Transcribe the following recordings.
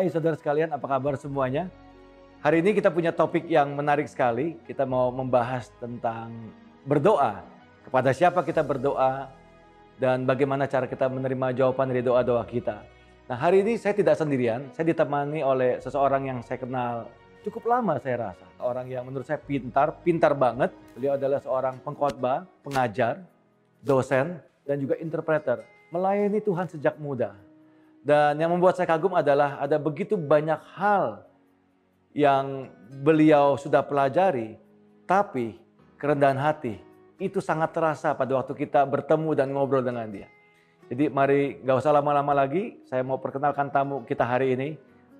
Hai saudara sekalian, apa kabar semuanya? Hari ini kita punya topik yang menarik sekali. Kita mau membahas tentang berdoa. Kepada siapa kita berdoa dan bagaimana cara kita menerima jawaban dari doa-doa kita. Nah hari ini saya tidak sendirian, saya ditemani oleh seseorang yang saya kenal cukup lama saya rasa. Orang yang menurut saya pintar, pintar banget. Beliau adalah seorang pengkhotbah, pengajar, dosen, dan juga interpreter. Melayani Tuhan sejak muda. Dan yang membuat saya kagum adalah ada begitu banyak hal yang beliau sudah pelajari, tapi kerendahan hati itu sangat terasa pada waktu kita bertemu dan ngobrol dengan dia. Jadi mari gak usah lama-lama lagi, saya mau perkenalkan tamu kita hari ini.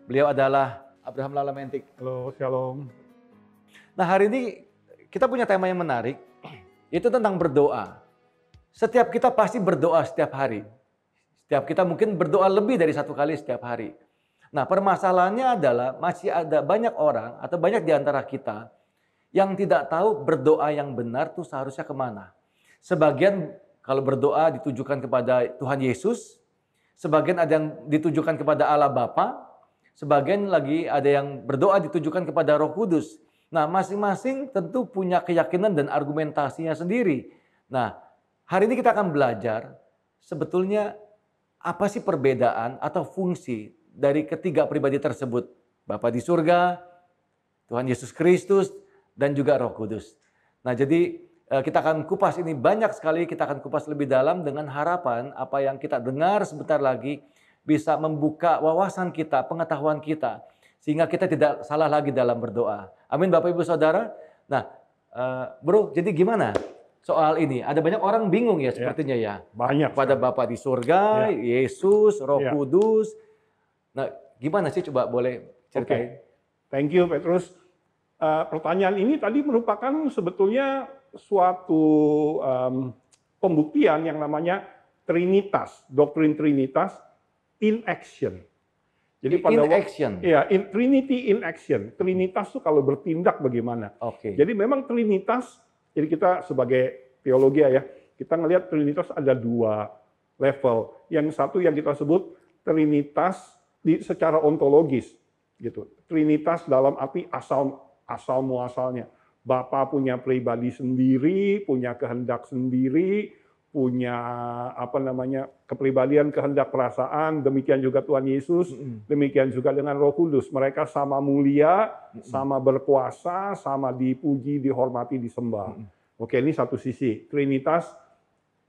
Beliau adalah Abraham Lala-Mentik. Halo, shalom. Nah hari ini kita punya tema yang menarik, itu tentang berdoa. Setiap kita pasti berdoa setiap hari. Setiap kita mungkin berdoa lebih dari satu kali setiap hari. Nah permasalahannya adalah masih ada banyak orang atau banyak di antara kita yang tidak tahu berdoa yang benar tuh seharusnya ke mana. Sebagian kalau berdoa ditujukan kepada Tuhan Yesus, sebagian ada yang ditujukan kepada Allah Bapa, sebagian lagi ada yang berdoa ditujukan kepada Roh Kudus. Nah, masing-masing tentu punya keyakinan dan argumentasinya sendiri. Nah, hari ini kita akan belajar sebetulnya apa sih perbedaan atau fungsi dari ketiga pribadi tersebut? Bapa di surga, Tuhan Yesus Kristus, dan juga Roh Kudus. Nah, jadi eh, kita akan kupas ini banyak sekali, kita akan kupas lebih dalam dengan harapan apa yang kita dengar sebentar lagi bisa membuka wawasan kita, pengetahuan kita, sehingga kita tidak salah lagi dalam berdoa. Amin Bapak Ibu Saudara. Nah, eh, bro, jadi gimana soal ini? Ada banyak orang bingung ya sepertinya ya. Banyak. Pada Bapa di surga, Yesus, Roh Ya. Kudus. Nah, gimana sih coba boleh ceritain? thank you Petrus. Eh, pertanyaan ini tadi merupakan sebetulnya suatu em, pembuktian yang namanya Trinitas, doktrin Trinitas in action. Jadi pada In waktu action. ya in Trinity in action. Trinitas itu kalau bertindak bagaimana? Oke. Jadi memang Trinitas, jadi kita sebagai teologi ya, kita ngelihat Trinitas ada dua level. Yang satu yang kita sebut Trinitas di secara ontologis, gitu. Trinitas dalam arti asal asal muasalnya. Bapa punya pribadi sendiri, punya kehendak sendiri, punya apa namanya kepribadian, kehendak, perasaan. Demikian juga Tuhan Yesus, demikian juga dengan Roh Kudus. Mereka sama mulia, sama berkuasa, sama dipuji, dihormati, disembah. Oke, ini satu sisi. Trinitas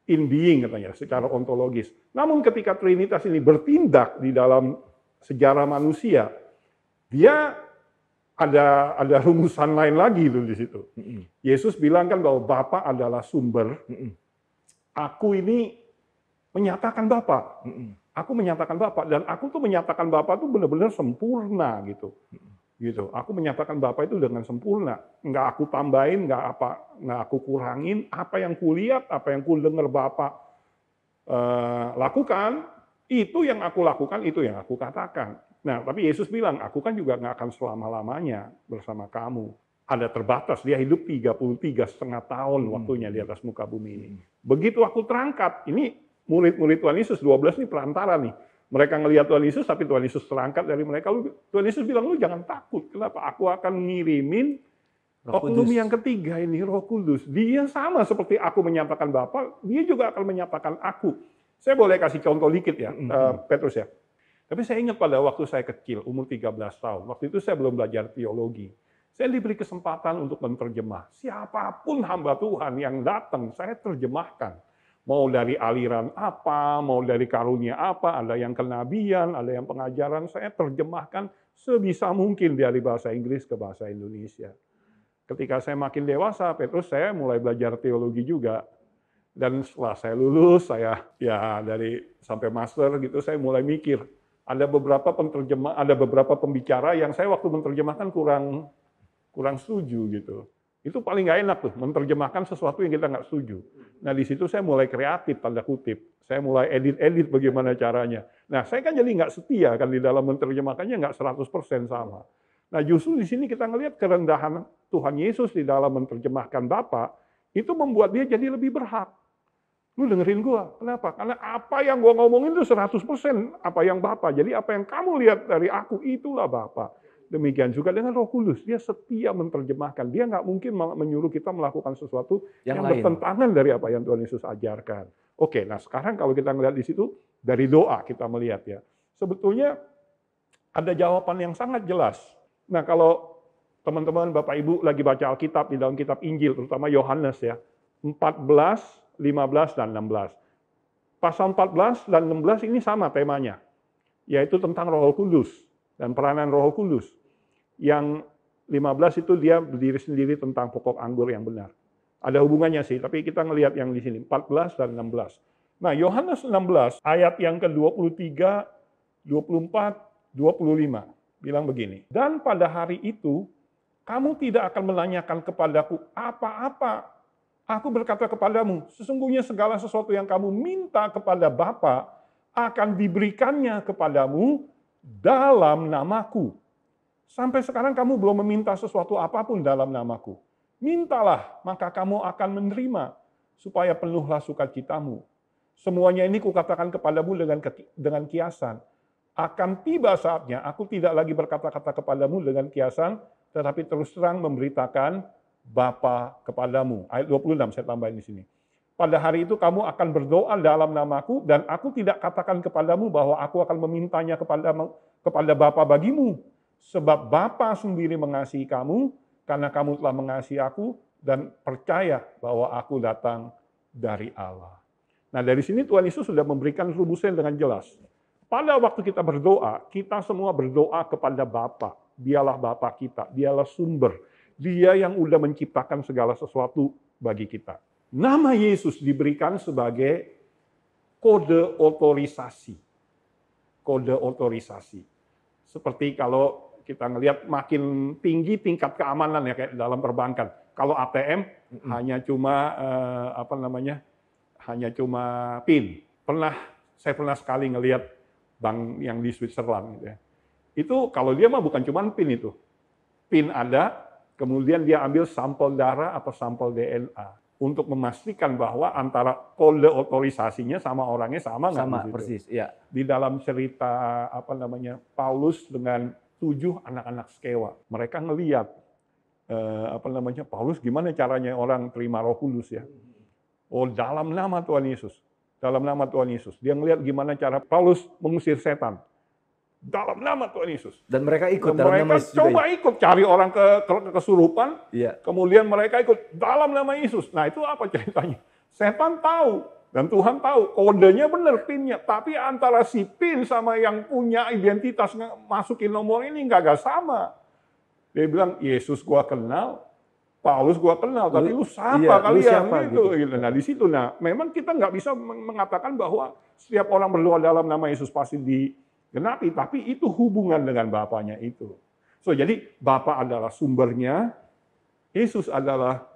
in being katanya secara ontologis. Namun ketika Trinitas ini bertindak di dalam sejarah manusia, dia ada ada rumusan lain lagi tuh di situ. Yesus bilang kan bahwa Bapa adalah sumber. Aku ini menyatakan Bapa. Mm-mm. Aku menyatakan Bapa dan aku tuh menyatakan Bapa tuh benar-benar sempurna gitu. Gitu. Aku menyatakan Bapa itu dengan sempurna. Nggak aku tambahin, nggak apa, nggak aku kurangin. Apa yang kulihat, apa yang kudengar Bapa eh, lakukan, itu yang aku lakukan, itu yang aku katakan. Nah, tapi Yesus bilang, aku kan juga nggak akan selama-lamanya bersama kamu. Ada terbatas, dia hidup 33 setengah tahun Hmm. waktunya di atas muka bumi ini. Begitu aku terangkat, ini murid-murid Tuhan Yesus, 12 ini perantara nih. Mereka ngelihat Tuhan Yesus, tapi Tuhan Yesus terangkat dari mereka. Lu- Tuhan Yesus bilang, lu jangan takut. Kenapa? Aku akan ngirimin Roh oknum Kudus. yang ketiga ini, Roh Kudus. Dia sama seperti aku menyatakan Bapa, dia juga akan menyatakan aku. Saya boleh kasih contoh dikit ya, Mm-mm. eh, Petrus ya. Tapi saya ingat pada waktu saya kecil, umur 13 tahun. Waktu itu saya belum belajar teologi. Saya diberi kesempatan untuk menerjemah. Siapa pun hamba Tuhan yang datang, saya terjemahkan. Mau dari aliran apa, mau dari karunia apa, ada yang kenabian, ada yang pengajaran, saya terjemahkan sebisa mungkin dari bahasa Inggris ke bahasa Indonesia. Ketika saya makin dewasa, Petrus saya mulai belajar teologi juga. Dan setelah saya lulus, saya ya dari sampai master gitu, saya mulai mikir. Ada beberapa penterjemah, ada beberapa pembicara yang saya waktu menerjemahkan kurang kurang setuju gitu. Itu paling nggak enak tuh, menerjemahkan sesuatu yang kita nggak setuju. Nah di situ saya mulai kreatif, tanda kutip. Saya mulai edit-edit bagaimana caranya. Nah saya kan jadi nggak setia kan di dalam menerjemahkannya nggak 100% sama. Nah justru di sini kita ngelihat kerendahan Tuhan Yesus di dalam menerjemahkan Bapa itu membuat dia jadi lebih berhak. Lu dengerin gua. Kenapa? Karena apa yang gua ngomongin itu 100% apa yang Bapak. Jadi apa yang kamu lihat dari aku itulah Bapak. Demikian juga dengan Roh Kudus. Dia setia menerjemahkan. Dia nggak mungkin menyuruh kita melakukan sesuatu Yang yang, lain. bertentangan dari apa yang Tuhan Yesus ajarkan. Oke, nah sekarang kalau kita melihat di situ dari doa kita melihat ya. Sebetulnya ada jawaban yang sangat jelas. Nah, kalau teman-teman Bapak Ibu lagi baca Alkitab di dalam kitab Injil terutama Yohanes ya. 14, 15 dan 16. Pasal 14 dan 16 ini sama temanya, yaitu tentang Roh Kudus dan peranan Roh Kudus. Yang 15 itu dia berdiri sendiri tentang pokok anggur yang benar. Ada hubungannya sih, tapi kita ngelihat yang di sini 14 dan 16. Nah, Yohanes 16 ayat yang ke-23, 24, 25 bilang begini. Dan pada hari itu kamu tidak akan menanyakan kepadaku apa-apa. Aku berkata kepadamu, sesungguhnya segala sesuatu yang kamu minta kepada Bapa akan diberikannya kepadamu dalam namaku. Sampai sekarang kamu belum meminta sesuatu apa pun dalam namaku. Mintalah, maka kamu akan menerima, supaya penuhlah sukacitamu. Semuanya ini kukatakan kepadamu dengan dengan kiasan. Akan tiba saatnya, aku tidak lagi berkata-kata kepadamu dengan kiasan, tetapi terus terang memberitakan Bapa kepadamu. Ayat 26 saya tambahin di sini. Pada hari itu kamu akan berdoa dalam namaku dan aku tidak katakan kepadamu bahwa aku akan memintanya kepada kepada Bapa bagimu. Sebab Bapa sendiri mengasihi kamu karena kamu telah mengasihi aku dan percaya bahwa aku datang dari Allah. Nah dari sini Tuhan Yesus sudah memberikan rumusnya dengan jelas. Pada waktu kita berdoa, kita semua berdoa kepada Bapa. Dialah Bapa kita, dialah sumber. Dia yang udah menciptakan segala sesuatu bagi kita. Nama Yesus diberikan sebagai kode otorisasi. Kode otorisasi. Seperti kalau kita ngelihat makin tinggi tingkat keamanan ya kayak dalam perbankan. Kalau ATM Mm-mm. hanya cuma eh, apa namanya? hanya cuma PIN. Pernah saya pernah sekali ngelihat bank yang di Switzerland gitu ya. Itu kalau dia mah bukan cuma PIN itu. PIN ada, kemudian dia ambil sampel darah atau sampel DNA untuk memastikan bahwa antara kode otorisasinya sama orangnya sama nggak Sama persis, ya. Di dalam cerita apa namanya Paulus dengan tujuh anak-anak sekewa, mereka ngeliat eh, apa namanya Paulus gimana caranya orang terima Roh Kudus ya. Oh dalam nama Tuhan Yesus, dalam nama Tuhan Yesus. Dia ngelihat gimana cara Paulus mengusir setan dalam nama Tuhan Yesus. Dan mereka ikut Dan dalam mereka nama Yesus juga. coba ikut cari orang ke, ke kesurupan, Iya. kemudian mereka ikut dalam nama Yesus. Nah itu apa ceritanya? Setan tahu dan Tuhan tahu kodenya benar pinnya, tapi antara si pin sama yang punya identitas masukin nomor ini nggak gak sama. Dia bilang Yesus gua kenal, Paulus gua kenal, tapi lu siapa iya, lu kalian siapa, gitu. gitu. Nah di situ, nah memang kita nggak bisa meng- mengatakan bahwa setiap orang berdoa dalam nama Yesus pasti digenapi, tapi itu hubungan dengan Bapaknya itu. So jadi Bapa adalah sumbernya, Yesus adalah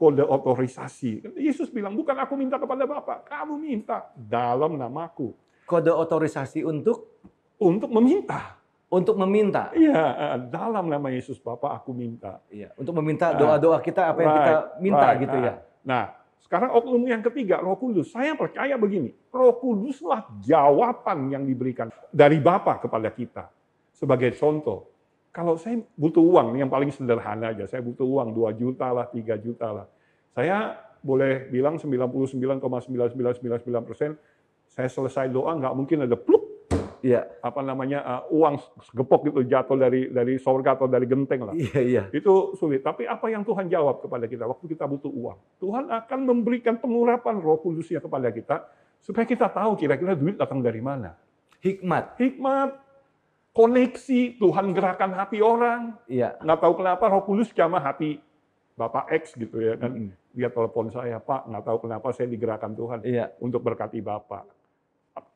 kode otorisasi. Yesus bilang, bukan aku minta kepada Bapa, kamu minta dalam namaku. Kode otorisasi untuk Untuk meminta. untuk meminta. Iya, eh, dalam nama Yesus Bapa aku minta. Iya, untuk meminta doa-doa kita apa yang kita Right, minta right. gitu ya. Nah, sekarang oknum yang ketiga, Roh Kudus. Saya percaya begini, Roh Kuduslah jawaban yang diberikan dari Bapa kepada kita. Sebagai contoh, kalau saya butuh uang, yang paling sederhana aja, saya butuh uang 2 juta lah, 3 juta lah. Saya boleh bilang 99,9999 persen, saya selesai doa nggak mungkin ada pluk Iya, apa namanya uh, uang segepok itu jatuh dari dari surga atau dari genteng lah. iya, iya. Itu sulit. Tapi apa yang Tuhan jawab kepada kita waktu kita butuh uang? Tuhan akan memberikan pengurapan roh kudusnya kepada kita supaya kita tahu kira-kira duit datang dari mana. Hikmat. Hikmat, koneksi, Tuhan gerakan hati orang. Iya. Nggak tahu kenapa roh kudus jamah hati Bapak X gitu ya. Dan Mm-mm. dia telepon saya, Pak, nggak tahu kenapa saya digerakkan Tuhan Iya. untuk berkati Bapak.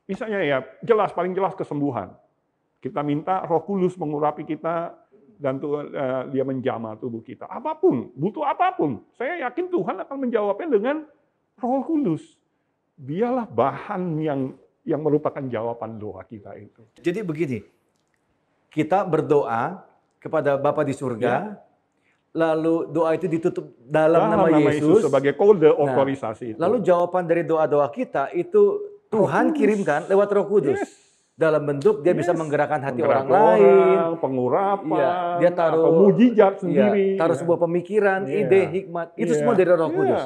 Misalnya ya, jelas, paling jelas kesembuhan. Kita minta roh kudus mengurapi kita dan Tuhan, eh, dia menjamah tubuh kita. Apa pun, butuh apa pun. Saya yakin Tuhan akan menjawabnya dengan roh kudus. Dialah bahan yang yang merupakan jawaban doa kita itu. Jadi begini, kita berdoa kepada Bapa di surga, lalu doa itu ditutup dalam, nama, Yesus. sebagai kode otorisasi itu. Lalu jawaban dari doa-doa kita itu Tuhan Kudus. kirimkan lewat Roh Kudus. Yes. Dalam bentuk dia bisa Yes. menggerakkan hati Menggerak orang, lain, pengurapan, Iya, dia taruh- mujizat Iya, sendiri. taruh ya. sebuah pemikiran, Iya. ide, hikmat. Itu Iya, semua dari Roh iya. Kudus.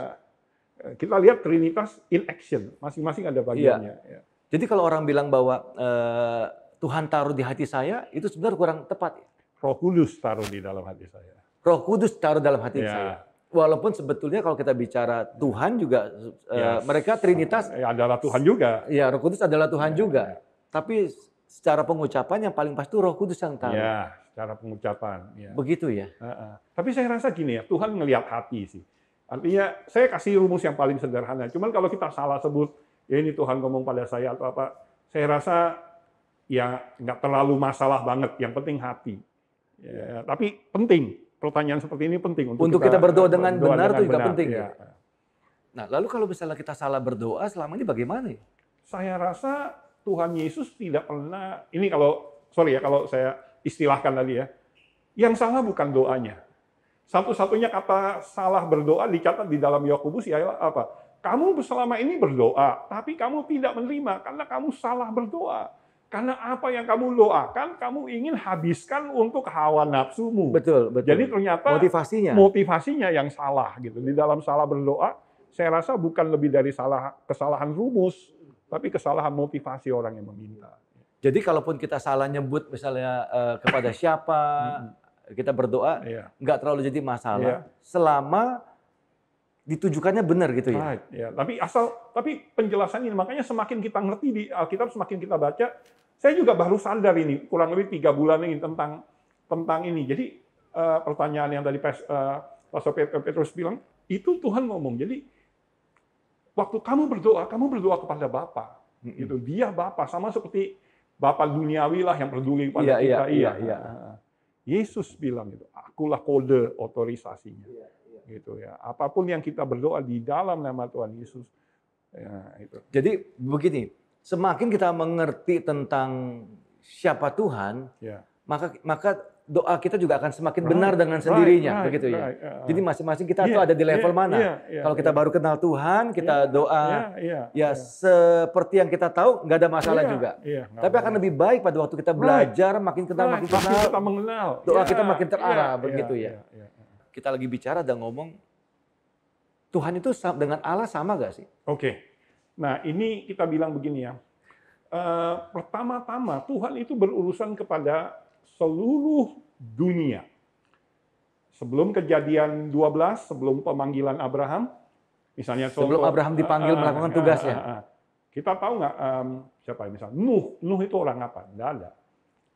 Kita lihat Trinitas in action, masing-masing ada bagiannya. ya. Jadi kalau orang bilang bahwa eh, Tuhan taruh di hati saya, itu sebenarnya kurang tepat. Roh Kudus taruh di dalam hati saya. Roh Kudus taruh dalam hati Ya. saya. Walaupun sebetulnya kalau kita bicara Tuhan juga, eh, Yes. mereka Trinitas, Ya, adalah Tuhan juga. ya Roh Kudus adalah Tuhan Ya, juga. ya. Tapi secara pengucapan yang paling pasti itu Roh Kudus yang taruh. Ya, secara pengucapan. Ya. Begitu ya. Heeh. Tapi saya rasa gini ya, Tuhan ngelihat hati sih. Artinya, saya kasih rumus yang paling sederhana. Cuman kalau kita salah sebut, ya ini Tuhan ngomong pada saya atau apa, saya rasa ya nggak terlalu masalah banget. Yang penting hati. Ya, tapi penting. Pertanyaan seperti ini penting untuk, Untuk kita berdoa dengan benar itu juga benar, penting, ya. Nah, lalu kalau misalnya kita salah berdoa, selama ini bagaimana ya? Saya rasa Tuhan Yesus tidak pernah, ini kalau, sorry ya kalau saya istilahkan tadi ya, yang salah bukan doanya. Satu-satunya kata salah berdoa dicatat di dalam Yakobus ya apa? Kamu selama ini berdoa, tapi kamu tidak menerima karena kamu salah berdoa. Karena apa yang kamu doakan, kamu ingin habiskan untuk hawa nafsumu. Betul, betul. Jadi ternyata motivasinya. motivasinya yang salah gitu. Di dalam salah berdoa, saya rasa bukan lebih dari salah kesalahan rumus, tapi kesalahan motivasi orang yang meminta. Jadi kalaupun kita salah nyebut misalnya eh, kepada siapa, kita berdoa Iya. nggak terlalu jadi masalah Iya. selama ditujukannya benar gitu ya. Right, ya. Tapi asal tapi penjelasan ini makanya semakin kita ngerti di Alkitab semakin kita baca, saya juga baru sadar ini kurang lebih tiga bulan ini tentang tentang ini. Jadi eh, pertanyaan yang tadi Pas- eh, Pastor Pet- Petrus bilang itu Tuhan ngomong. Jadi waktu kamu berdoa, kamu berdoa kepada Bapa. Mm-mm. Gitu. Dia Bapa sama seperti Bapa duniawi lah yang peduli Iya, pada iya, kita. iya, iya. Yesus bilang itu, akulah kode otorisasinya gitu ya. Apa pun yang kita berdoa di dalam nama Tuhan Yesus, ya itu. Jadi begini, semakin kita mengerti tentang siapa Tuhan, Ya. maka maka doa kita juga akan semakin Right, benar dengan right, sendirinya, right, begitu ya. right, ya. Jadi masing-masing kita Iya, tuh ada di level iya, mana. iya, iya, Kalau kita iya. baru kenal Tuhan, kita Iya, doa, iya, iya, ya seperti yang kita tahu, nggak ada masalah Iya, juga. iya, nggak Tapi akan lebih baik pada waktu kita belajar, makin kenal, Right, makin makin kenal. kita mengenal. doa Ya, kita makin terarah, iya, begitu iya, ya. iya, iya. Kita lagi bicara dan ngomong, Tuhan itu dengan Allah sama gak sih? Oke. Nah, ini kita bilang begini ya. Eh, pertama-tama Tuhan itu berurusan kepada seluruh dunia. Sebelum kejadian 12, sebelum pemanggilan Abraham, misalnya Sebelum contoh- Abraham dipanggil ah, melakukan tugasnya. ah, ah. Kita tahu nggak em, siapa ya misalnya Nuh, Nuh itu orang apa? Nggak ada.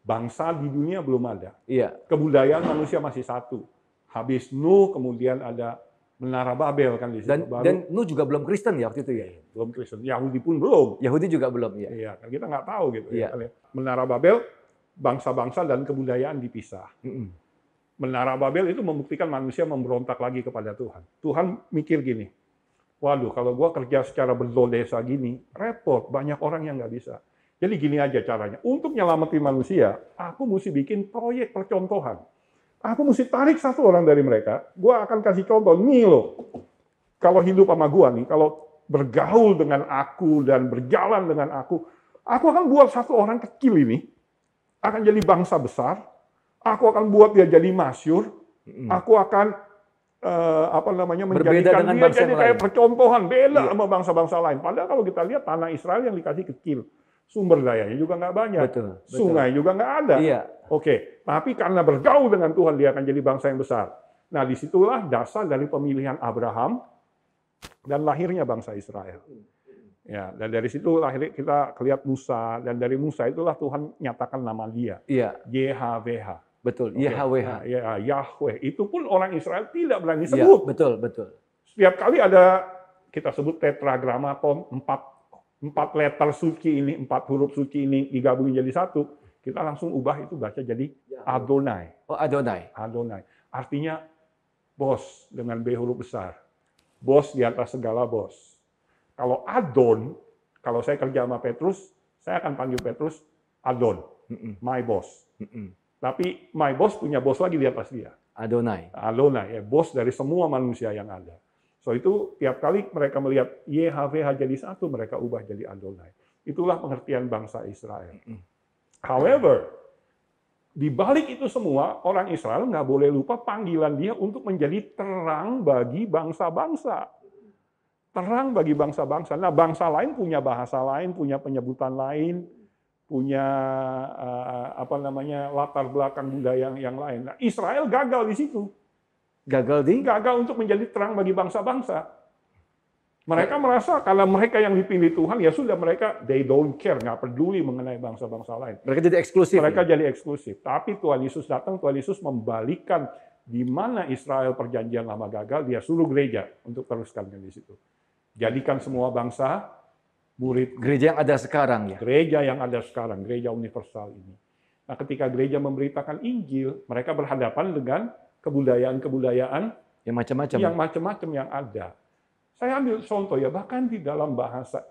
Bangsa di dunia belum ada. Iya, Kebudayaan manusia masih satu. Habis Nuh, kemudian ada Menara Babel kan di situ. dan Baru- dan Nuh juga belum Kristen ya waktu itu ya. belum Kristen. Yahudi pun belum. Yahudi juga belum ya. Iya, kan kita nggak tahu gitu. Iya. Ya. Menara Babel, bangsa-bangsa dan kebudayaan dipisah. Mm-mm. Menara Babel itu membuktikan manusia memberontak lagi kepada Tuhan. Tuhan mikir gini, waduh kalau gua kerja secara berdolesa gini, repot, banyak orang yang nggak bisa. Jadi gini aja caranya, untuk nyelamatin manusia, aku mesti bikin proyek percontohan. Aku mesti tarik satu orang dari mereka, gua akan kasih contoh, nih loh, kalau hidup sama gua nih, kalau bergaul dengan aku dan berjalan dengan aku, aku akan buat satu orang kecil ini, akan jadi bangsa besar, aku akan buat dia jadi masyur, aku akan eh, apa namanya menjadikan dia jadi kayak percontohan beda Iya. sama bangsa-bangsa lain. Padahal kalau kita lihat tanah Israel yang dikasih kecil, sumber dayanya juga nggak banyak, Betul, betul. sungai juga nggak ada. Iya, Oke, tapi karena bergaul dengan Tuhan dia akan jadi bangsa yang besar. Nah di situlah dasar dari pemilihan Abraham dan lahirnya bangsa Israel. Ya, dan dari situ lahir kita lihat Musa dan dari Musa itulah Tuhan nyatakan nama dia iya, YHWH. betul. Oke. YHWH. Nah, ya, Yahweh. Itu pun orang Israel tidak berani Iya, sebut. betul, betul. Setiap kali ada kita sebut tetragrammaton, empat, empat letter suci ini, empat huruf suci ini digabungin jadi satu, kita langsung ubah itu baca jadi Adonai. Oh, Adonai. Adonai. Artinya bos dengan B huruf besar. Bos di atas segala bos. Kalau Adon, kalau saya kerja sama Petrus, saya akan panggil Petrus Adon, my boss. Tapi my boss punya bos lagi di atas dia. Adonai. Adonai, ya, bos dari semua manusia yang ada. So itu tiap kali mereka melihat YHWH jadi satu, mereka ubah jadi Adonai. Itulah pengertian bangsa Israel. However, di balik itu semua, orang Israel nggak boleh lupa panggilan dia untuk menjadi terang bagi bangsa-bangsa. Terang bagi bangsa-bangsa. Nah, bangsa lain punya bahasa lain, punya penyebutan lain, punya uh, apa namanya latar belakang budaya yang, yang lain. Nah, Israel gagal di situ. Gagal di? Gagal untuk menjadi terang bagi bangsa-bangsa. Mereka merasa kalau mereka yang dipilih Tuhan ya sudah mereka they don't care, nggak peduli mengenai bangsa-bangsa lain. Mereka jadi eksklusif. Mereka ya? jadi eksklusif. Tapi Tuhan Yesus datang, Tuhan Yesus membalikkan di mana Israel perjanjian lama gagal, dia suruh gereja untuk teruskan di situ. Jadikan semua bangsa murid gereja yang ada sekarang ya. Gereja yang ada sekarang, gereja universal ini. Nah, ketika gereja memberitakan Injil, mereka berhadapan dengan kebudayaan-kebudayaan yang macam-macam. Yang macam-macam yang ada. Saya ambil contoh ya, bahkan di dalam bahasa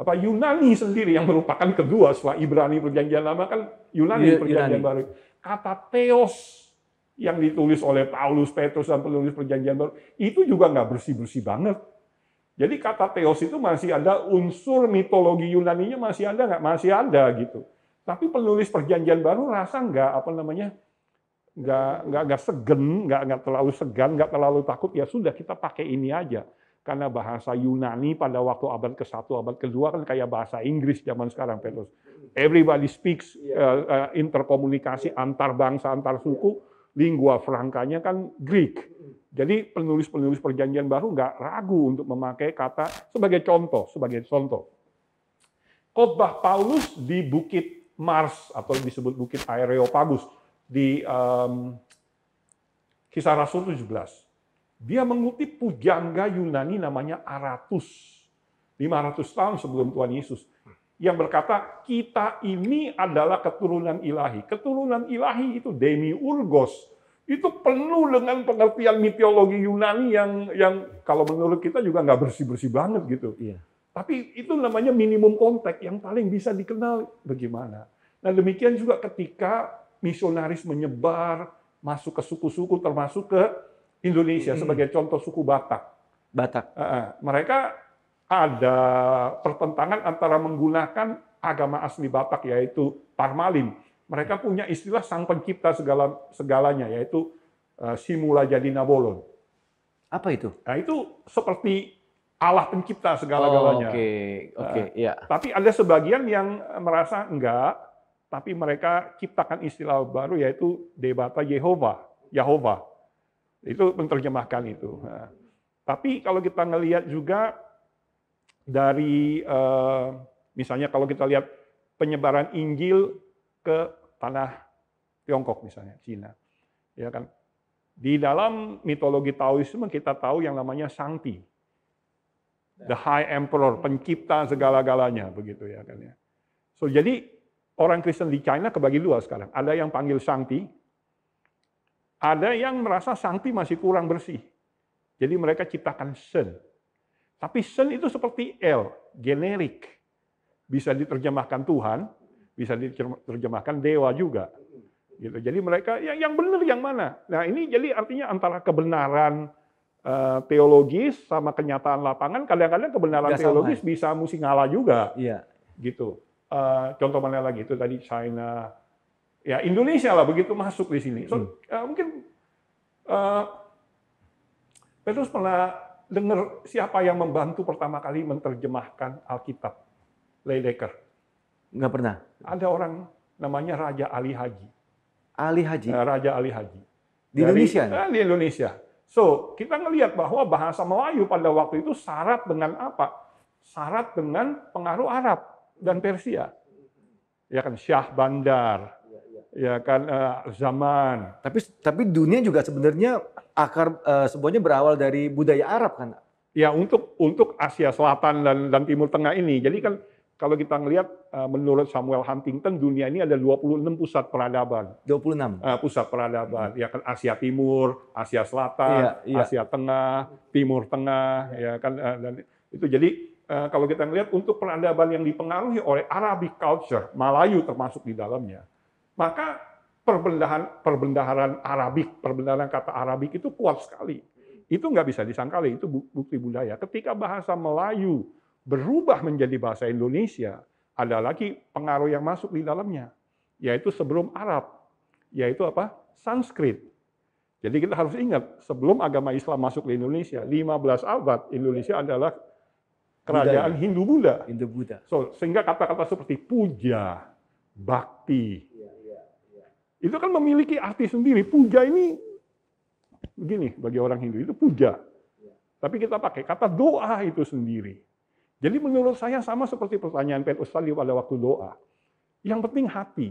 apa Yunani sendiri yang merupakan kedua setelah Ibrani perjanjian lama kan Yunani perjanjian Yunani. baru. Kata theos yang ditulis oleh Paulus, Petrus, dan penulis perjanjian baru, itu juga nggak bersih-bersih banget. Jadi kata teos itu masih ada unsur mitologi Yunani-nya masih ada nggak? Masih ada gitu. Tapi penulis perjanjian baru rasa nggak apa namanya nggak nggak nggak segen, nggak nggak terlalu segan, nggak terlalu takut. Ya sudah kita pakai ini aja. Karena bahasa Yunani pada waktu abad ke-1, abad kedua kan kayak bahasa Inggris zaman sekarang, Petrus. Everybody speaks uh, uh, interkomunikasi antar bangsa, antar suku lingua frankanya kan Greek. Jadi penulis-penulis perjanjian baru nggak ragu untuk memakai kata sebagai contoh, sebagai contoh. Khotbah Paulus di Bukit Mars atau disebut Bukit Areopagus di um, Kisah Rasul 17. Dia mengutip pujangga Yunani namanya Aratus. 500 tahun sebelum Tuhan Yesus yang berkata kita ini adalah keturunan ilahi. Keturunan ilahi itu demiurgos. Itu penuh dengan pengertian mitologi Yunani yang yang kalau menurut kita juga nggak bersih-bersih banget gitu. Iya. Tapi itu namanya minimum konteks yang paling bisa dikenal bagaimana. Nah demikian juga ketika misionaris menyebar masuk ke suku-suku termasuk ke Indonesia hmm. sebagai contoh suku Batak. Batak. Uh, mereka ada pertentangan antara menggunakan agama asli Batak yaitu Parmalin. Mereka punya istilah sang pencipta segala segalanya yaitu uh, Simula Jadi Nabolon. Apa itu? Nah, itu seperti Allah pencipta segala-galanya. Oke, oh, oke, okay. okay, uh, ya. Tapi ada sebagian yang merasa enggak, tapi mereka ciptakan istilah baru yaitu Debata Yehova, Yahova. Itu menerjemahkan itu. Tapi kalau kita ngelihat juga dari uh, misalnya kalau kita lihat penyebaran Injil ke tanah Tiongkok misalnya, Cina. Ya kan? Di dalam mitologi Taoisme kita tahu yang namanya Sangti. The High Emperor, pencipta segala-galanya begitu ya kan ya. So jadi orang Kristen di China kebagi dua sekarang. Ada yang panggil Sangti, ada yang merasa Sangti masih kurang bersih. Jadi mereka ciptakan Shen. Tapi sen itu seperti L, generik. Bisa diterjemahkan Tuhan, bisa diterjemahkan dewa juga. Gitu. Jadi mereka yang yang benar yang mana? Nah ini jadi artinya antara kebenaran uh, teologis sama kenyataan lapangan. Kadang-kadang kebenaran Gak teologis sama. bisa mesti ngalah juga. Iya. Gitu. Uh, contoh mana lagi itu tadi China, ya Indonesia lah begitu masuk di sini. So, uh, mungkin uh, Petrus pernah dengar siapa yang membantu pertama kali menerjemahkan Alkitab? Leidecker. Enggak pernah. Ada orang namanya Raja Ali Haji. Ali Haji? Eh, Raja Ali Haji. Di Dari, Indonesia? Eh, di Indonesia. So, kita ngelihat bahwa bahasa Melayu pada waktu itu syarat dengan apa? Syarat dengan pengaruh Arab dan Persia. Ya kan, Syah Bandar, ya kan uh, zaman. Tapi tapi dunia juga sebenarnya akar uh, semuanya berawal dari budaya Arab kan? Ya untuk untuk Asia Selatan dan dan Timur Tengah ini. Jadi kan kalau kita ngelihat uh, menurut Samuel Huntington dunia ini ada 26 pusat peradaban. 26. Uh, pusat peradaban. Ya kan Asia Timur, Asia Selatan, iya, iya. Asia Tengah, Timur Tengah, ya kan uh, dan itu jadi kalau kita ngelihat untuk peradaban yang dipengaruhi oleh Arabic culture, Melayu termasuk di dalamnya maka perbendaharaan, perbendaharaan Arabik, perbendaharaan kata Arabik itu kuat sekali. Itu nggak bisa disangkali, itu bukti budaya. Ketika bahasa Melayu berubah menjadi bahasa Indonesia, ada lagi pengaruh yang masuk di dalamnya, yaitu sebelum Arab, yaitu apa? Sanskrit. Jadi kita harus ingat, sebelum agama Islam masuk ke Indonesia, 15 abad Indonesia adalah kerajaan Hindu-Buddha. Hindu-Buddha. So, sehingga kata-kata seperti puja, bakti, itu kan memiliki arti sendiri. Puja ini begini bagi orang Hindu itu puja. Tapi kita pakai kata doa itu sendiri. Jadi menurut saya sama seperti pertanyaan Petrus tadi pada waktu doa. Yang penting hati.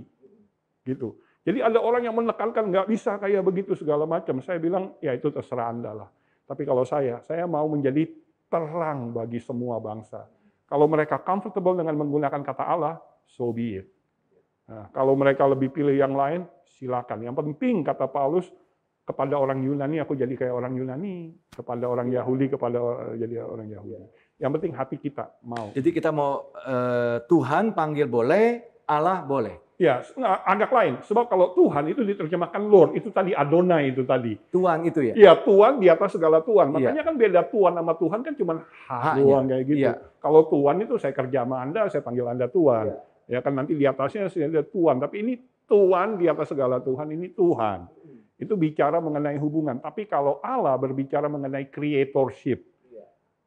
Gitu. Jadi ada orang yang menekankan nggak bisa kayak begitu segala macam. Saya bilang ya itu terserah Anda lah. Tapi kalau saya, saya mau menjadi terang bagi semua bangsa. Kalau mereka comfortable dengan menggunakan kata Allah, so be it. Nah, kalau mereka lebih pilih yang lain, silakan. Yang penting kata Paulus kepada orang Yunani aku jadi kayak orang Yunani, kepada orang Yahudi kepada jadi orang Yahudi. Yang penting hati kita mau. Jadi kita mau uh, Tuhan panggil boleh, Allah boleh. Ya, nah, agak lain. Sebab kalau Tuhan itu diterjemahkan Lord, itu tadi Adonai itu tadi. Tuhan itu ya? Iya, Tuhan di atas segala Tuhan. Iya. Makanya ya. kan beda Tuhan sama Tuhan kan cuma hak doang kayak gitu. Ya. Kalau Tuhan itu saya kerja sama Anda, saya panggil Anda Tuhan. Ya, ya kan nanti di atasnya saya ada Tuhan. Tapi ini Tuhan di atas segala Tuhan ini Tuhan. Itu bicara mengenai hubungan. Tapi kalau Allah berbicara mengenai creatorship.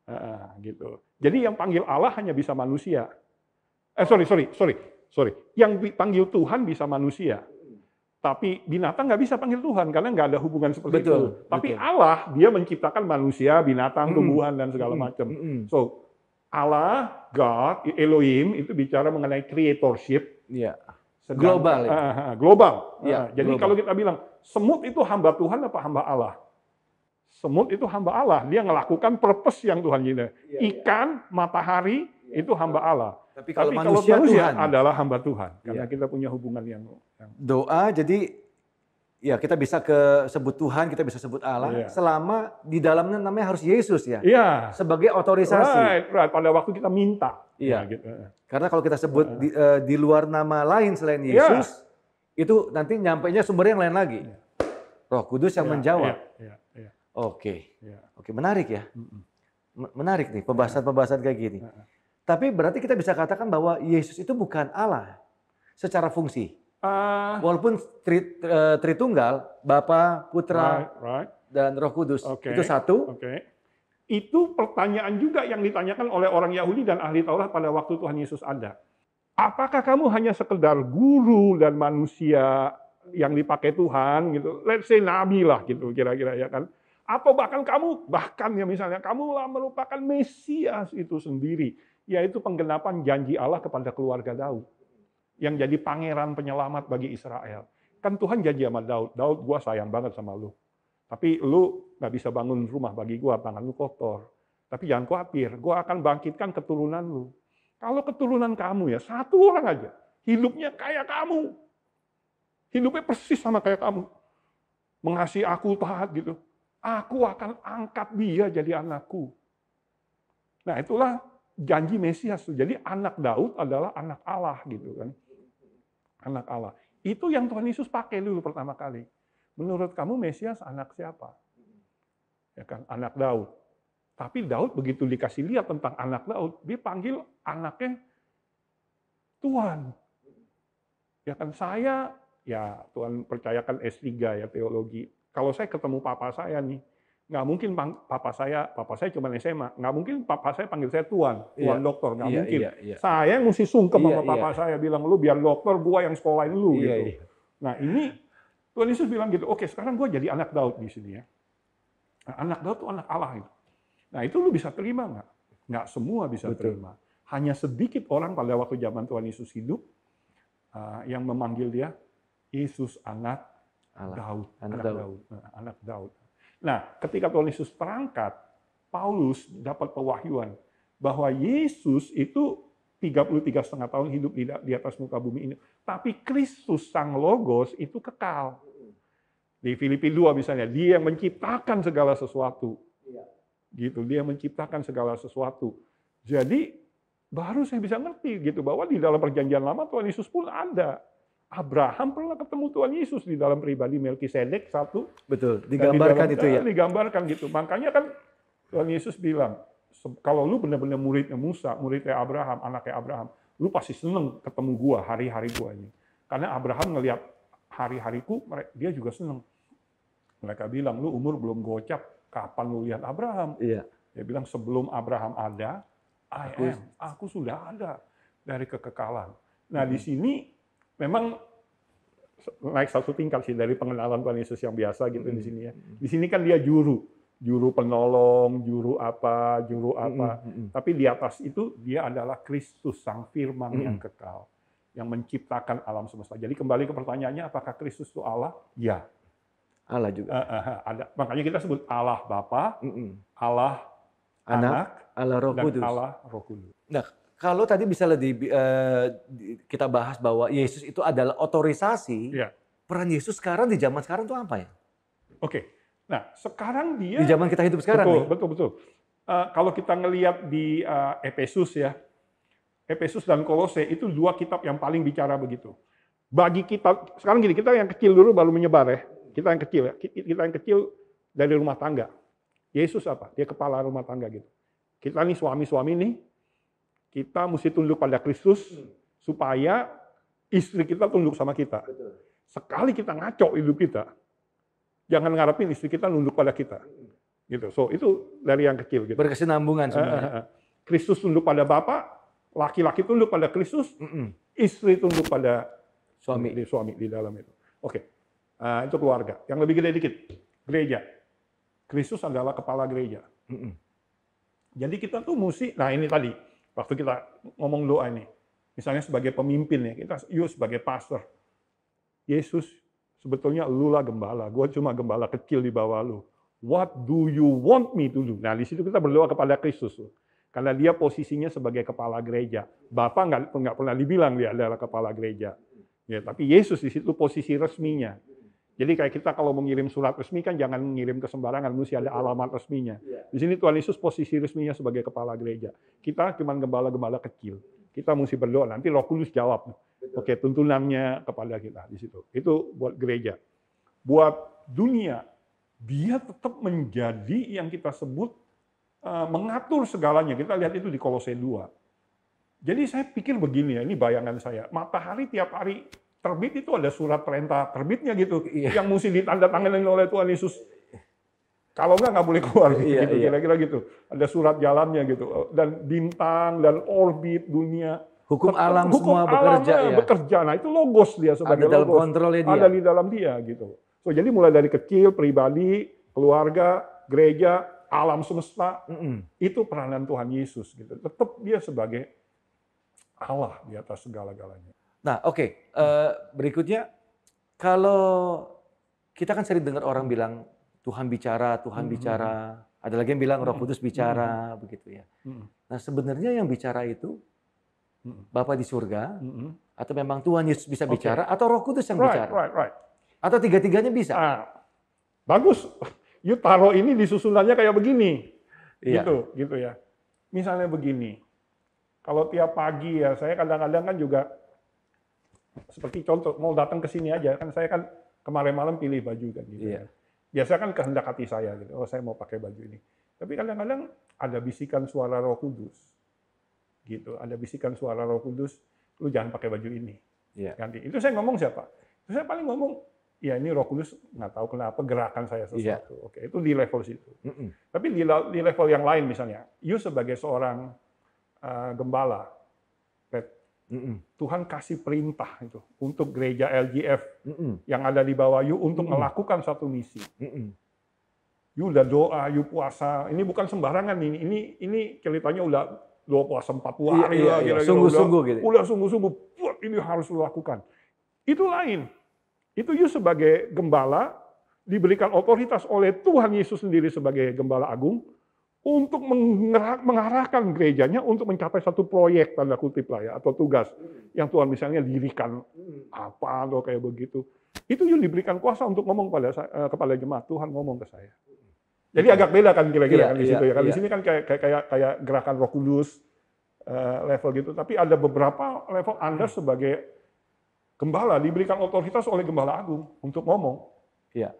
Nah, gitu. Jadi yang panggil Allah hanya bisa manusia. Eh sorry, sorry, sorry, sorry. Yang panggil Tuhan bisa manusia. Tapi binatang nggak bisa panggil Tuhan karena nggak ada hubungan seperti betul, itu. Tapi betul. Allah dia menciptakan manusia, binatang, tumbuhan dan segala macam. So Allah, God, Elohim itu bicara mengenai creatorship. Yeah. Sedang, global. Ya? Uh, global. Ya, uh, jadi global. kalau kita bilang semut itu hamba Tuhan apa hamba Allah? Semut itu hamba Allah. Dia melakukan purpose yang Tuhan ini. Ya, Ikan, ya. matahari ya. itu hamba Allah. Tapi kalau, Tapi manusia, kalau manusia Tuhan. adalah hamba Tuhan karena ya. kita punya hubungan yang, yang doa. Jadi ya kita bisa ke sebut Tuhan, kita bisa sebut Allah, yeah. selama di dalamnya namanya harus Yesus ya. Iya. Sebagai otorisasi. Right, right. Pada waktu kita minta. Iya. Ya, gitu. Karena kalau kita sebut di, uh, di luar nama lain selain iya. Yesus, yeah. itu nanti nyampainya sumber yang lain lagi. Yeah. Roh Kudus yang yeah, menjawab. Yeah, yeah, yeah. Oke. Yeah. Oke, menarik ya. Menarik nih pembahasan-pembahasan kayak gini. Tapi berarti kita bisa katakan bahwa Yesus itu bukan Allah secara fungsi. Uh, Walaupun tri, uh, Tritunggal, Bapa, Putra, right, right. dan Roh Kudus okay, itu satu. Okay. Itu pertanyaan juga yang ditanyakan oleh orang Yahudi dan ahli Taurat pada waktu Tuhan Yesus ada. Apakah kamu hanya sekedar guru dan manusia yang dipakai Tuhan gitu? Let's say nabi lah gitu kira-kira ya kan? Atau bahkan kamu bahkan ya misalnya kamu lah merupakan Mesias itu sendiri, yaitu penggenapan janji Allah kepada keluarga Daud yang jadi pangeran penyelamat bagi Israel. Kan Tuhan janji sama Daud, Daud gua sayang banget sama lu. Tapi lu nggak bisa bangun rumah bagi gua, tangan lu kotor. Tapi jangan khawatir, gua akan bangkitkan keturunan lu. Kalau keturunan kamu ya, satu orang aja, hidupnya kayak kamu. Hidupnya persis sama kayak kamu. Mengasihi aku taat gitu. Aku akan angkat dia jadi anakku. Nah itulah janji Mesias. Jadi anak Daud adalah anak Allah gitu kan anak Allah. Itu yang Tuhan Yesus pakai dulu pertama kali. Menurut kamu Mesias anak siapa? Ya kan, anak Daud. Tapi Daud begitu dikasih lihat tentang anak Daud, dia panggil anaknya Tuhan. Ya kan saya, ya Tuhan percayakan S3 ya teologi. Kalau saya ketemu papa saya nih, nggak mungkin papa saya, papa saya cuma SMA, nggak mungkin papa saya panggil saya tuan, tuan iya, dokter, nggak iya, mungkin. Iya, iya. Saya yang mesti sungkem iya, sama papa iya. saya, bilang lu biar dokter, gua yang sekolahin lu iya, gitu. Iya. Nah ini Tuhan Yesus bilang gitu, oke sekarang gua jadi anak Daud di sini ya. Nah, anak Daud itu anak Allah itu. Nah itu lu bisa terima nggak? Nggak semua bisa Betul. terima. Hanya sedikit orang pada waktu zaman Tuhan Yesus hidup uh, yang memanggil dia Yesus anak Allah. Daud, anak, anak Daud. Daud. Nah, anak Daud. Nah, ketika Tuhan Yesus terangkat, Paulus dapat pewahyuan bahwa Yesus itu 33 setengah tahun hidup di, atas muka bumi ini. Tapi Kristus Sang Logos itu kekal. Di Filipi 2 misalnya, dia yang menciptakan segala sesuatu. Iya. Gitu, dia menciptakan segala sesuatu. Jadi baru saya bisa ngerti gitu bahwa di dalam perjanjian lama Tuhan Yesus pun ada. Abraham pernah ketemu Tuhan Yesus di dalam pribadi Melkisedek satu. Betul, di digambarkan dalam- itu ya. Digambarkan gitu. Makanya kan Tuhan Yesus bilang, "Se- kalau lu benar-benar muridnya Musa, muridnya Abraham, anaknya Abraham, lu pasti seneng ketemu gua hari-hari gua ini. Karena Abraham ngelihat hari-hariku, dia juga seneng. Mereka bilang, lu umur belum gocap, kapan lu lihat Abraham? Iya. Dia bilang sebelum Abraham ada, I Aku- am. Aku sudah ada dari kekekalan. Nah di sini memang naik satu tingkat sih dari pengenalan Tuhan Yesus yang biasa gitu di sini ya. Di sini kan dia juru, juru penolong, juru apa, juru apa. Mm, mm, mm. Tapi di atas itu dia adalah Kristus sang Firman yang Mm-mm. kekal, yang menciptakan alam semesta. Jadi kembali ke pertanyaannya, apakah Kristus itu Allah? Ya. Allah juga. Eh, ada. Makanya kita sebut Allah Bapa, Mm, mm. Allah Anak, Anak, Allah Roh dan Kudus. Allah Roh Kudus. Nah, kalau tadi bisa lebih di- kita bahas bahwa Yesus itu adalah otorisasi. Iya. Peran Yesus sekarang di zaman sekarang itu apa ya? Oke. Nah, sekarang dia Di zaman kita hidup sekarang betul, nih. betul, betul. Eh, kalau kita ngelihat di eh, Efesus ya, Efesus dan Kolose itu dua kitab yang paling bicara begitu. Bagi kita sekarang gini, kita yang kecil dulu baru menyebar ya. Kita yang kecil ya. Ki- Kita yang kecil dari rumah tangga. Yesus apa? Dia kepala rumah tangga gitu. Kita nih suami-suami nih, kita mesti tunduk pada Kristus supaya istri kita tunduk sama kita. Sekali kita ngaco hidup kita, jangan ngarepin istri kita nunduk pada kita. Gitu. So itu dari yang kecil gitu. Berkesinambungan Eh, semuanya. eh, eh. Kristus tunduk pada Bapa, laki-laki tunduk pada Kristus, istri tunduk pada Suami. di suami di dalam itu. Oke. Ah, itu keluarga. Yang lebih gede dikit, gereja. Kristus adalah kepala gereja. Mm-mm. Jadi kita tuh mesti, nah ini tadi, waktu kita ngomong doa ini, misalnya sebagai pemimpin ya, kita, you sebagai pastor, Yesus sebetulnya lu lah gembala, gue cuma gembala kecil di bawah lu. What do you want me to do? Nah di situ kita berdoa kepada Kristus. tuh. Karena dia posisinya sebagai kepala gereja. Bapak nggak nggak pernah dibilang dia adalah kepala gereja. Ya, tapi Yesus di situ posisi resminya. Jadi kayak kita kalau mengirim surat resmi kan jangan mengirim ke sembarangan, mesti ada alamat resminya. Di sini Tuhan Yesus posisi resminya sebagai kepala gereja. Kita cuma gembala-gembala kecil. Kita mesti berdoa. Nanti Roh Kudus jawab. Oke, tuntunannya kepada kita di situ. Itu buat gereja. Buat dunia, dia tetap menjadi yang kita sebut eh, mengatur segalanya. Kita lihat itu di Kolose 2. Jadi saya pikir begini ya, ini bayangan saya. Matahari tiap hari terbit itu ada surat perintah terbitnya gitu, Iya. yang mesti ditandatangani oleh Tuhan Yesus. Kalau enggak nggak boleh keluar gitu, Iya, gitu, iya. kira-kira gitu. Ada surat jalannya gitu, dan bintang dan orbit dunia. Hukum alam Hukum semua bekerja alamnya ya. bekerja. Nah itu logos dia Ada sebagai dalam logos. kontrolnya dia. Ada di dalam dia gitu. So jadi mulai dari kecil, pribadi, keluarga, gereja, alam semesta, Mm-mm. itu peranan Tuhan Yesus gitu. Tetap dia sebagai Allah di atas segala-galanya. Nah, oke. Eh, berikutnya, kalau kita kan sering dengar orang bilang Tuhan bicara, Tuhan Mhm. bicara. Ada lagi yang bilang Roh Mhm. Kudus bicara, begitu ya. Mm, Nah, sebenarnya yang bicara itu mm, Bapa di surga, mm, mm. atau memang Tuhan Yesus bisa Oke. bicara, atau Roh Kudus yang Right, bicara, right, right. atau tiga-tiganya bisa. Ah, bagus. You taruh ini di susunannya kayak begini. Iya. Gitu, gitu ya. Misalnya begini. Kalau tiap pagi ya, saya kadang-kadang kan juga seperti contoh mau datang ke sini aja kan saya kan kemarin malam pilih baju kan gitu. Iya. ya. Biasa kan kehendak hati saya gitu. Oh, saya mau pakai baju ini. Tapi kadang-kadang ada bisikan suara Roh Kudus. Gitu, ada bisikan suara Roh Kudus, lu jangan pakai baju ini. Iya. Ganti. Itu saya ngomong siapa? Itu saya paling ngomong ya ini Roh Kudus nggak tahu kenapa gerakan saya Iya. sesuatu. Oke, itu di level situ. Mm-mm. Tapi di, di level yang lain misalnya, you sebagai seorang uh, gembala, Mm-mm. Tuhan kasih perintah itu untuk gereja LGF Mm-mm. yang ada di bawah you untuk Mm-mm. melakukan satu misi. Mm-mm. You udah doa, you puasa. Ini bukan sembarangan ini. Ini ini ceritanya udah doa puasa 40 Iya, hari iya, lah, iya. kira-kira. Sungguh-sungguh gitu. Udah sungguh-sungguh. Ini harus lu lakukan. Itu lain. Itu you sebagai gembala diberikan otoritas oleh Tuhan Yesus sendiri sebagai gembala agung untuk mengarahkan gerejanya untuk mencapai satu proyek tanda kutip lah ya atau tugas yang Tuhan misalnya dirikan apa atau kayak begitu. Itu you diberikan kuasa untuk ngomong pada sa- eh, kepada jemaat Tuhan ngomong ke saya. Jadi agak beda kan kira-kira Iya, kan di iya, situ ya. Kan di iya. sini kan kayak kayak kayak, kayak gerakan Roh Kudus eh, level gitu. Tapi ada beberapa level Anda sebagai Gembala diberikan otoritas oleh gembala agung untuk ngomong. Iya.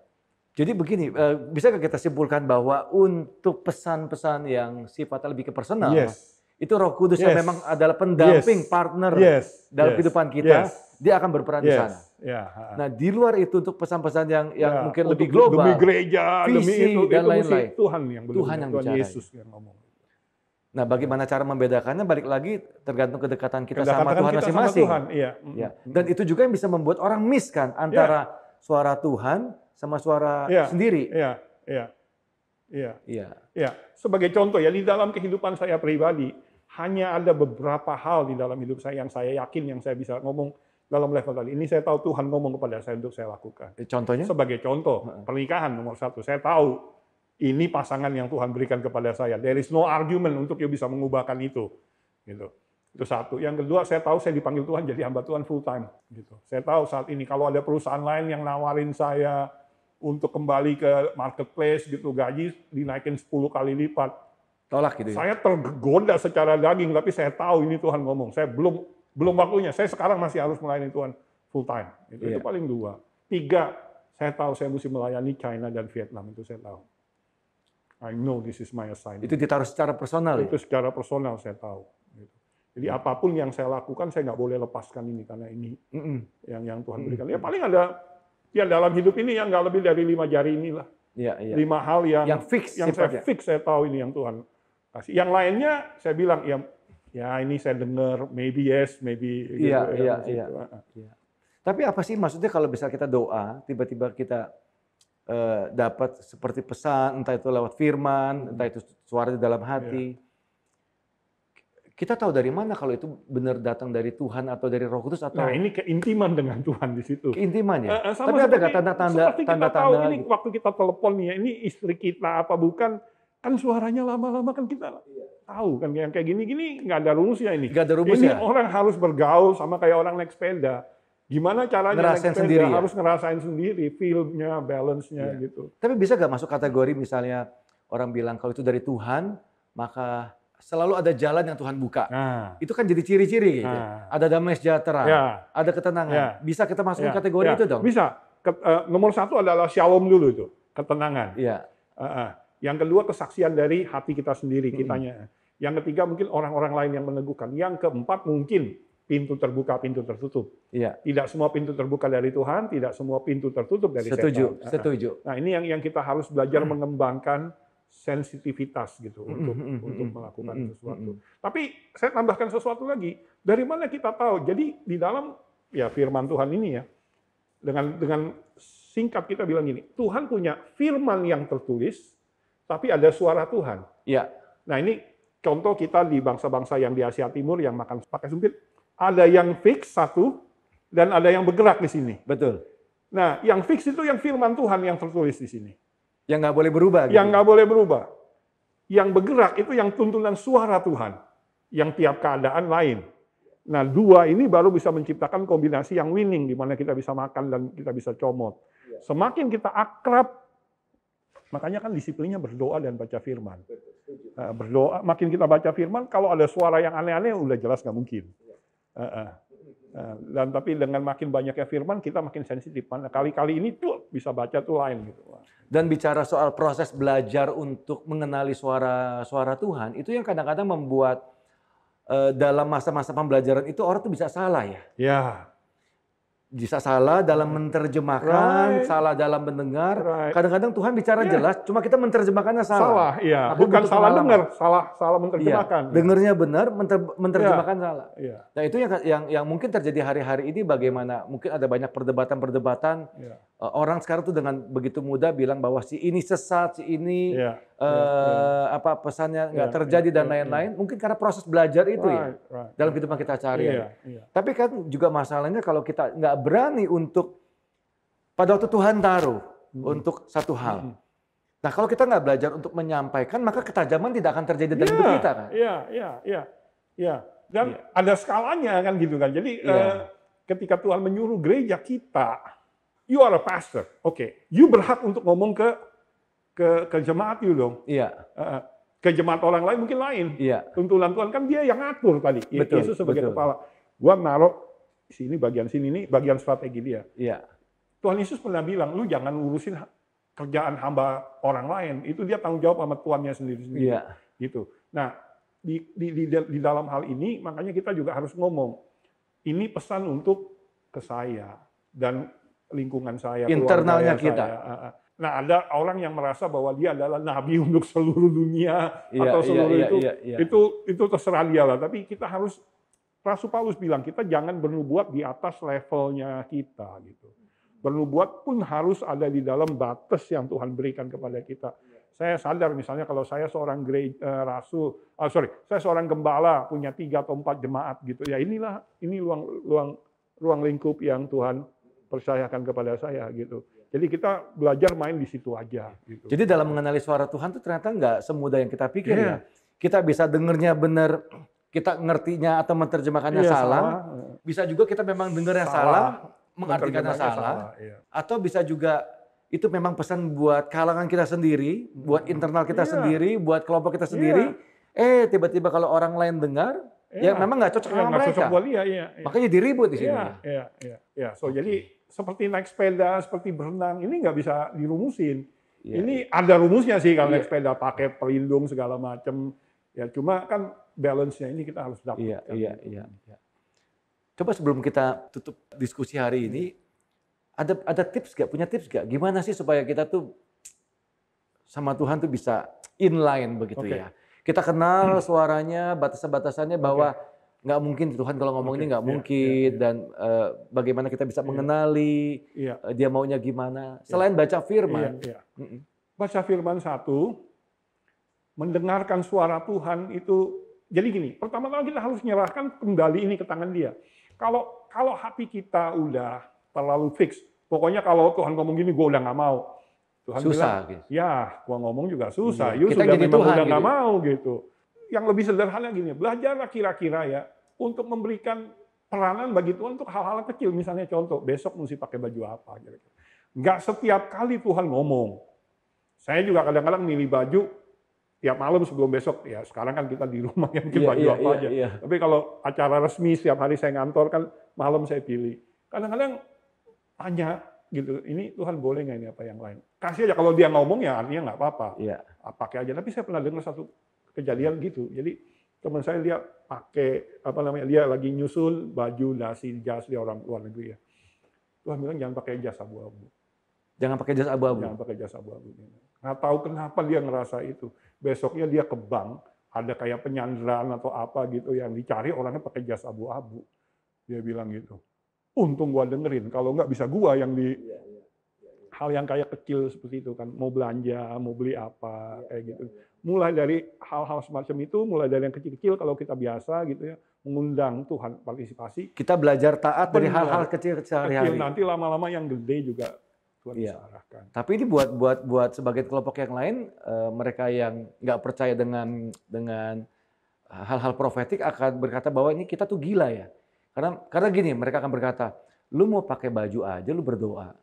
Jadi begini, eh, bisa kita simpulkan bahwa untuk pesan-pesan yang sifatnya lebih ke personal, Yes. itu Roh Kudus yang Yes. memang adalah pendamping Yes. partner Yes. dalam Yes. kehidupan kita, Yes. dia akan berperan di sana. Yes. Ya. ha. Nah, di luar itu untuk pesan-pesan yang yang Ya, mungkin untuk lebih global, demi gereja, demi visi, itu, dan itu mesti lain-lain. Tuhan yang benar, Tuhan yang Tuhan bicara. Yesus yang ngomong. Nah, bagaimana cara membedakannya balik lagi tergantung kedekatan kita sama Kedekatan Tuhan sama masing-masing. Tuhan, iya. Ya. Dan itu juga yang bisa membuat orang miss kan antara suara Tuhan sama suara Ya. sendiri. Iya, iya, iya. Iya. Ya, sebagai contoh ya di dalam kehidupan saya pribadi hanya ada beberapa hal di dalam hidup saya yang saya yakin yang saya bisa ngomong dalam level tadi. Ini saya tahu Tuhan ngomong kepada saya untuk saya lakukan. Contohnya? Sebagai contoh, pernikahan nomor satu. Saya tahu ini pasangan yang Tuhan berikan kepada saya. There is no argument untuk you bisa mengubahkan itu. Gitu. Itu satu. Yang kedua, saya tahu saya dipanggil Tuhan jadi hamba Tuhan full time. Gitu. Saya tahu saat ini kalau ada perusahaan lain yang nawarin saya untuk kembali ke marketplace gitu gaji dinaikin 10 kali lipat. Tolak gitu ya. Saya tergoda secara daging tapi saya tahu ini Tuhan ngomong. Saya belum belum waktunya. Saya sekarang masih harus melayani Tuhan full time. Itu, itu Iya. paling dua. Tiga, saya tahu saya mesti melayani China dan Vietnam itu saya tahu. I know this is my assignment. Itu ditaruh secara personal ya. Itu secara personal saya tahu. Gitu. Jadi apa pun yang saya lakukan saya nggak boleh lepaskan ini karena ini yang yang Tuhan berikan. Ya paling ada ya dalam hidup ini yang nggak lebih dari lima jari inilah. Iya, iya. Lima hal yang Yang fix yang saya sifatnya. fix saya tahu ini yang Tuhan kasih. Yang lainnya saya bilang ya ya ini saya dengar maybe yes maybe gitu, Iya, ya, iya, gitu. iya. Tapi apa sih maksudnya kalau bisa kita doa, tiba-tiba kita eh, dapat seperti pesan, entah itu lewat firman, entah itu suara di dalam hati. Kita tahu dari mana kalau itu benar datang dari Tuhan atau dari Roh Kudus atau Nah ini keintiman dengan Tuhan di situ. keintiman ya? Eh, eh, sama Tapi ada nggak tanda-tanda kita tahu tanda-tanda ini gitu? waktu kita telepon ya, ini istri kita apa bukan kan suaranya lama-lama kan kita tahu kan yang kayak gini-gini nggak ada rumusnya ini. Nggak ada Ini rumusnya. orang harus bergaul sama kayak orang naik sepeda. Gimana caranya Ngerasain naik sepeda sendiri ya? harus ngerasain sendiri, feel-nya, balance-nya Iya. gitu. Tapi bisa nggak masuk kategori misalnya orang bilang kalau itu dari Tuhan, maka selalu ada jalan yang Tuhan buka. Nah, Itu kan jadi ciri-ciri gitu. Nah. Ada damai sejahtera, ya, ada ketenangan. Ya. Bisa kita masukin ya, kategori ya. itu dong? Bisa. Ke- eh, nomor satu adalah shalom dulu itu, ketenangan. Iya. Eh, eh. Yang kedua kesaksian dari hati kita sendiri, Mm-mm. kitanya. Yang ketiga mungkin orang-orang lain yang meneguhkan. Yang keempat mungkin pintu terbuka, pintu tertutup. Iya. Tidak semua pintu terbuka dari Tuhan, tidak semua pintu tertutup dari Setuju, setan. Eh. setuju. Nah ini yang yang kita harus belajar mengembangkan sensitivitas gitu untuk untuk melakukan sesuatu. Tapi saya tambahkan sesuatu lagi. Dari mana kita tahu? Jadi di dalam ya firman Tuhan ini ya dengan dengan singkat kita bilang gini, Tuhan punya firman yang tertulis, tapi ada suara Tuhan. Iya. Nah ini contoh kita di bangsa-bangsa yang di Asia Timur yang makan pakai sumpit, ada yang fix satu dan ada yang bergerak di sini. Betul. Nah yang fix itu yang firman Tuhan yang tertulis di sini. Yang nggak boleh berubah. gitu. Yang nggak boleh berubah. Yang bergerak itu yang tuntunan suara Tuhan. Yang tiap keadaan lain. Nah dua ini baru bisa menciptakan kombinasi yang winning, di mana kita bisa makan dan kita bisa comot. Semakin kita akrab, makanya kan disiplinnya berdoa dan baca firman. Nah, berdoa, makin kita baca firman, kalau ada suara yang aneh-aneh, udah jelas nggak mungkin. Nah, dan tapi dengan makin banyaknya firman, kita makin sensitif. Kali-kali ini tuh bisa baca tuh lain gitu. Dan bicara soal proses belajar untuk mengenali suara suara Tuhan, itu yang kadang-kadang membuat eh, dalam masa-masa pembelajaran itu orang tuh bisa salah ya. Ya, Bisa salah dalam menerjemahkan, Right. salah dalam mendengar. Right. Kadang-kadang Tuhan bicara Yeah. jelas, cuma kita menerjemahkannya salah. salah, iya. Tapi Bukan salah dengar, salah salah Iya, menerjemahkan. dengernya benar, menter- menerjemahkan salah. Iya, Nah itu yang yang yang mungkin terjadi hari-hari ini bagaimana mungkin ada banyak perdebatan-perdebatan iya, Eh, orang sekarang tuh dengan begitu mudah bilang bahwa si ini sesat, si ini iya. eh, apa pesannya nggak Iya, terjadi iya, dan iya, lain-lain. Mungkin karena proses belajar itu ya Right, right. dalam kehidupan kita sehari Iya, iya. Tapi kan juga masalahnya kalau kita nggak berani untuk pada waktu Tuhan taruh Hmm. untuk satu hal. Hmm. Nah kalau kita nggak belajar untuk menyampaikan maka ketajaman tidak akan terjadi dalam hidup Iya, kita kan. Iya, iya, iya. Iya. Dan Iya. ada skalanya kan gitu kan. Jadi Iya. eh, ketika Tuhan menyuruh gereja kita, you are a pastor. Oke, you berhak untuk ngomong ke ke ke jemaat you dong. Iya, Eh, ke jemaat orang lain mungkin lain. iya, Tuntunan Tuhan kan dia yang ngatur tadi. Betul, Yesus sebagai betul. kepala. Gua naruh sini bagian sini ini bagian strategi dia. Iya. Tuhan Yesus pernah bilang, lu jangan ngurusin kerjaan hamba orang lain. Itu dia tanggung jawab sama tuannya sendiri-sendiri. Iya. Gitu. Nah, di, di, di, di dalam hal ini makanya kita juga harus ngomong. Ini pesan untuk ke saya dan lingkungan saya. Internalnya kita. saya. Ah, ah. Nah, ada orang yang merasa bahwa dia adalah nabi untuk seluruh dunia Iya, atau iya, seluruh iya, itu. iya, iya. Itu itu terserah dia lah. Tapi kita harus Rasul Paulus bilang kita jangan bernubuat di atas levelnya kita gitu. Bernubuat pun harus ada di dalam batas yang Tuhan berikan kepada kita. Saya sadar misalnya kalau saya seorang gereja, eh, rasul, ah, sorry, saya seorang gembala punya tiga atau empat jemaat gitu. Ya inilah ini ruang ruang ruang lingkup yang Tuhan percayakan kepada saya gitu. Jadi kita belajar main di situ aja gitu. Jadi dalam mengenali suara Tuhan itu ternyata nggak semudah yang kita pikir Iya. ya. Kita bisa dengernya benar, kita ngertinya atau menerjemahkannya Iya, salah. Bisa juga kita memang dengernya salah, mengartikannya Menerjemahnya salah. iya. Atau bisa juga itu memang pesan buat kalangan kita sendiri, buat internal kita Iya. sendiri, buat kelompok kita sendiri. Eh tiba-tiba kalau orang lain dengar, ya Iya. memang nggak cocok Iya, sama mereka. cocok buat dia, iya, iya. Makanya diribut di sini. Iya, iya, iya, iya. So jadi seperti naik sepeda, seperti berenang, ini nggak bisa dirumusin. Iya. Ini ada rumusnya sih kalau Iya. naik sepeda pakai pelindung segala macam. Ya cuma kan balance-nya ini kita harus dapatkan. Iya, iya, iya. iya. Coba sebelum kita tutup diskusi hari ini, ada ada tips gak? Punya tips gak? Gimana sih supaya kita tuh sama Tuhan tuh bisa inline begitu Oke. ya? Kita kenal suaranya, batasan-batasannya bahwa nggak mungkin Tuhan kalau ngomong ini Oke, nggak iya, mungkin iya, iya. dan eh, bagaimana kita bisa Iya. mengenali eh, dia maunya gimana selain baca firman. Baca firman satu, mendengarkan suara Tuhan itu jadi gini, pertama-tama kita harus menyerahkan kembali ini ke tangan dia. Kalau kalau hati kita udah terlalu fix, pokoknya kalau Tuhan ngomong gini, gue udah nggak mau. Tuhan bilang, Susah. gitu. ya, gua ngomong juga susah. Iya, You kita sudah jadi memang Tuhan udah nggak gitu. mau gitu. Yang lebih sederhana gini, belajarlah kira-kira ya untuk memberikan peranan bagi Tuhan untuk hal-hal kecil. Misalnya contoh, besok mesti pakai baju apa. Nggak setiap kali Tuhan ngomong. Saya juga kadang-kadang milih baju tiap malam sebelum besok. Ya sekarang kan kita di rumah yang mungkin Iya, baju iya, apa iya, aja. iya. Tapi kalau acara resmi setiap hari saya ngantor kan malam saya pilih. Kadang-kadang tanya gitu, ini Tuhan boleh nggak ini apa yang lain? Kasih aja kalau dia ngomong ya artinya nggak apa-apa, Iya. Ah, pakai aja. Tapi saya pernah dengar satu kejadian gitu. Jadi teman saya dia pakai apa namanya dia lagi nyusun baju dasi jas dia orang luar negeri ya. Tuhan bilang jangan pakai jas abu-abu, Jangan pakai jas abu-abu. jangan pakai jas abu-abu. Nggak tahu kenapa dia ngerasa itu. Besoknya dia ke bank ada kayak penyanderaan atau apa gitu yang dicari orangnya pakai jas abu-abu. Dia bilang gitu. Untung gua dengerin, kalau nggak bisa gua yang di hal yang kayak kecil seperti itu kan, mau belanja, mau beli apa, kayak gitu. Mulai dari hal-hal semacam itu, mulai dari yang kecil-kecil kalau kita biasa gitu ya, mengundang Tuhan partisipasi. Kita belajar taat dari hal-hal kecil Kecil sehari-hari. nanti lama-lama yang gede juga Tuhan Iya. bisa arahkan. Tapi ini buat buat buat sebagian kelompok yang lain, eh, mereka yang nggak percaya dengan dengan hal-hal profetik akan berkata bahwa ini kita tuh gila ya. Karena karena gini, mereka akan berkata, lu mau pakai baju aja, lu berdoa.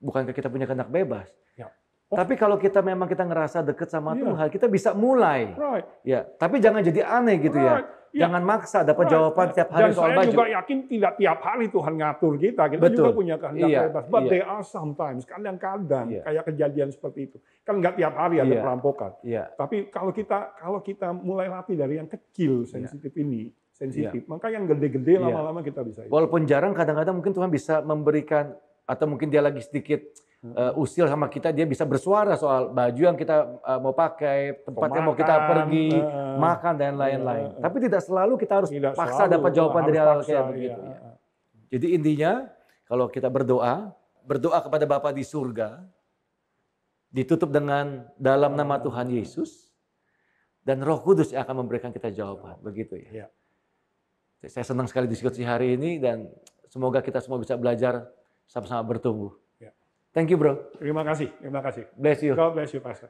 Bukankah kita punya kehendak bebas? Ya. Oh. Tapi kalau kita memang kita ngerasa deket sama Iya. Tuhan, kita bisa mulai. Right. Ya, tapi jangan jadi aneh gitu ya. right. Ya. Jangan maksa dapat Right. jawaban tiap hari Dan soal saya baju. juga yakin tidak tiap hari Tuhan ngatur kita. Kita Betul. juga punya kehendak Iya, bebas. But iya. there are sometimes, kadang-kadang Iya. kayak kejadian seperti itu. Kan nggak tiap hari ada Iya. perampokan. Iya. Tapi kalau kita kalau kita mulai latih dari yang kecil sensitif ini, sensitif, maka yang gede-gede Iya. lama-lama kita bisa. itu. Walaupun jarang, kadang-kadang mungkin Tuhan bisa memberikan atau mungkin dia lagi sedikit uh, usil sama kita, dia bisa bersuara soal baju yang kita uh, mau pakai, tempat yang mau kita pergi, eh, makan dan lain-lain. eh, eh. Tapi tidak selalu kita harus Tidak paksa selalu, dapat jawaban dari hal kayak iya. begitu. ya. Jadi intinya kalau kita berdoa, berdoa kepada Bapa di surga, ditutup dengan dalam nama Tuhan Yesus, dan Roh Kudus yang akan memberikan kita jawaban. Begitu ya. Iya. Saya senang sekali diskusi hari ini dan semoga kita semua bisa belajar sama-sama bertumbuh. Thank you bro. Terima kasih, terima kasih. Bless you. God bless you, Pastor.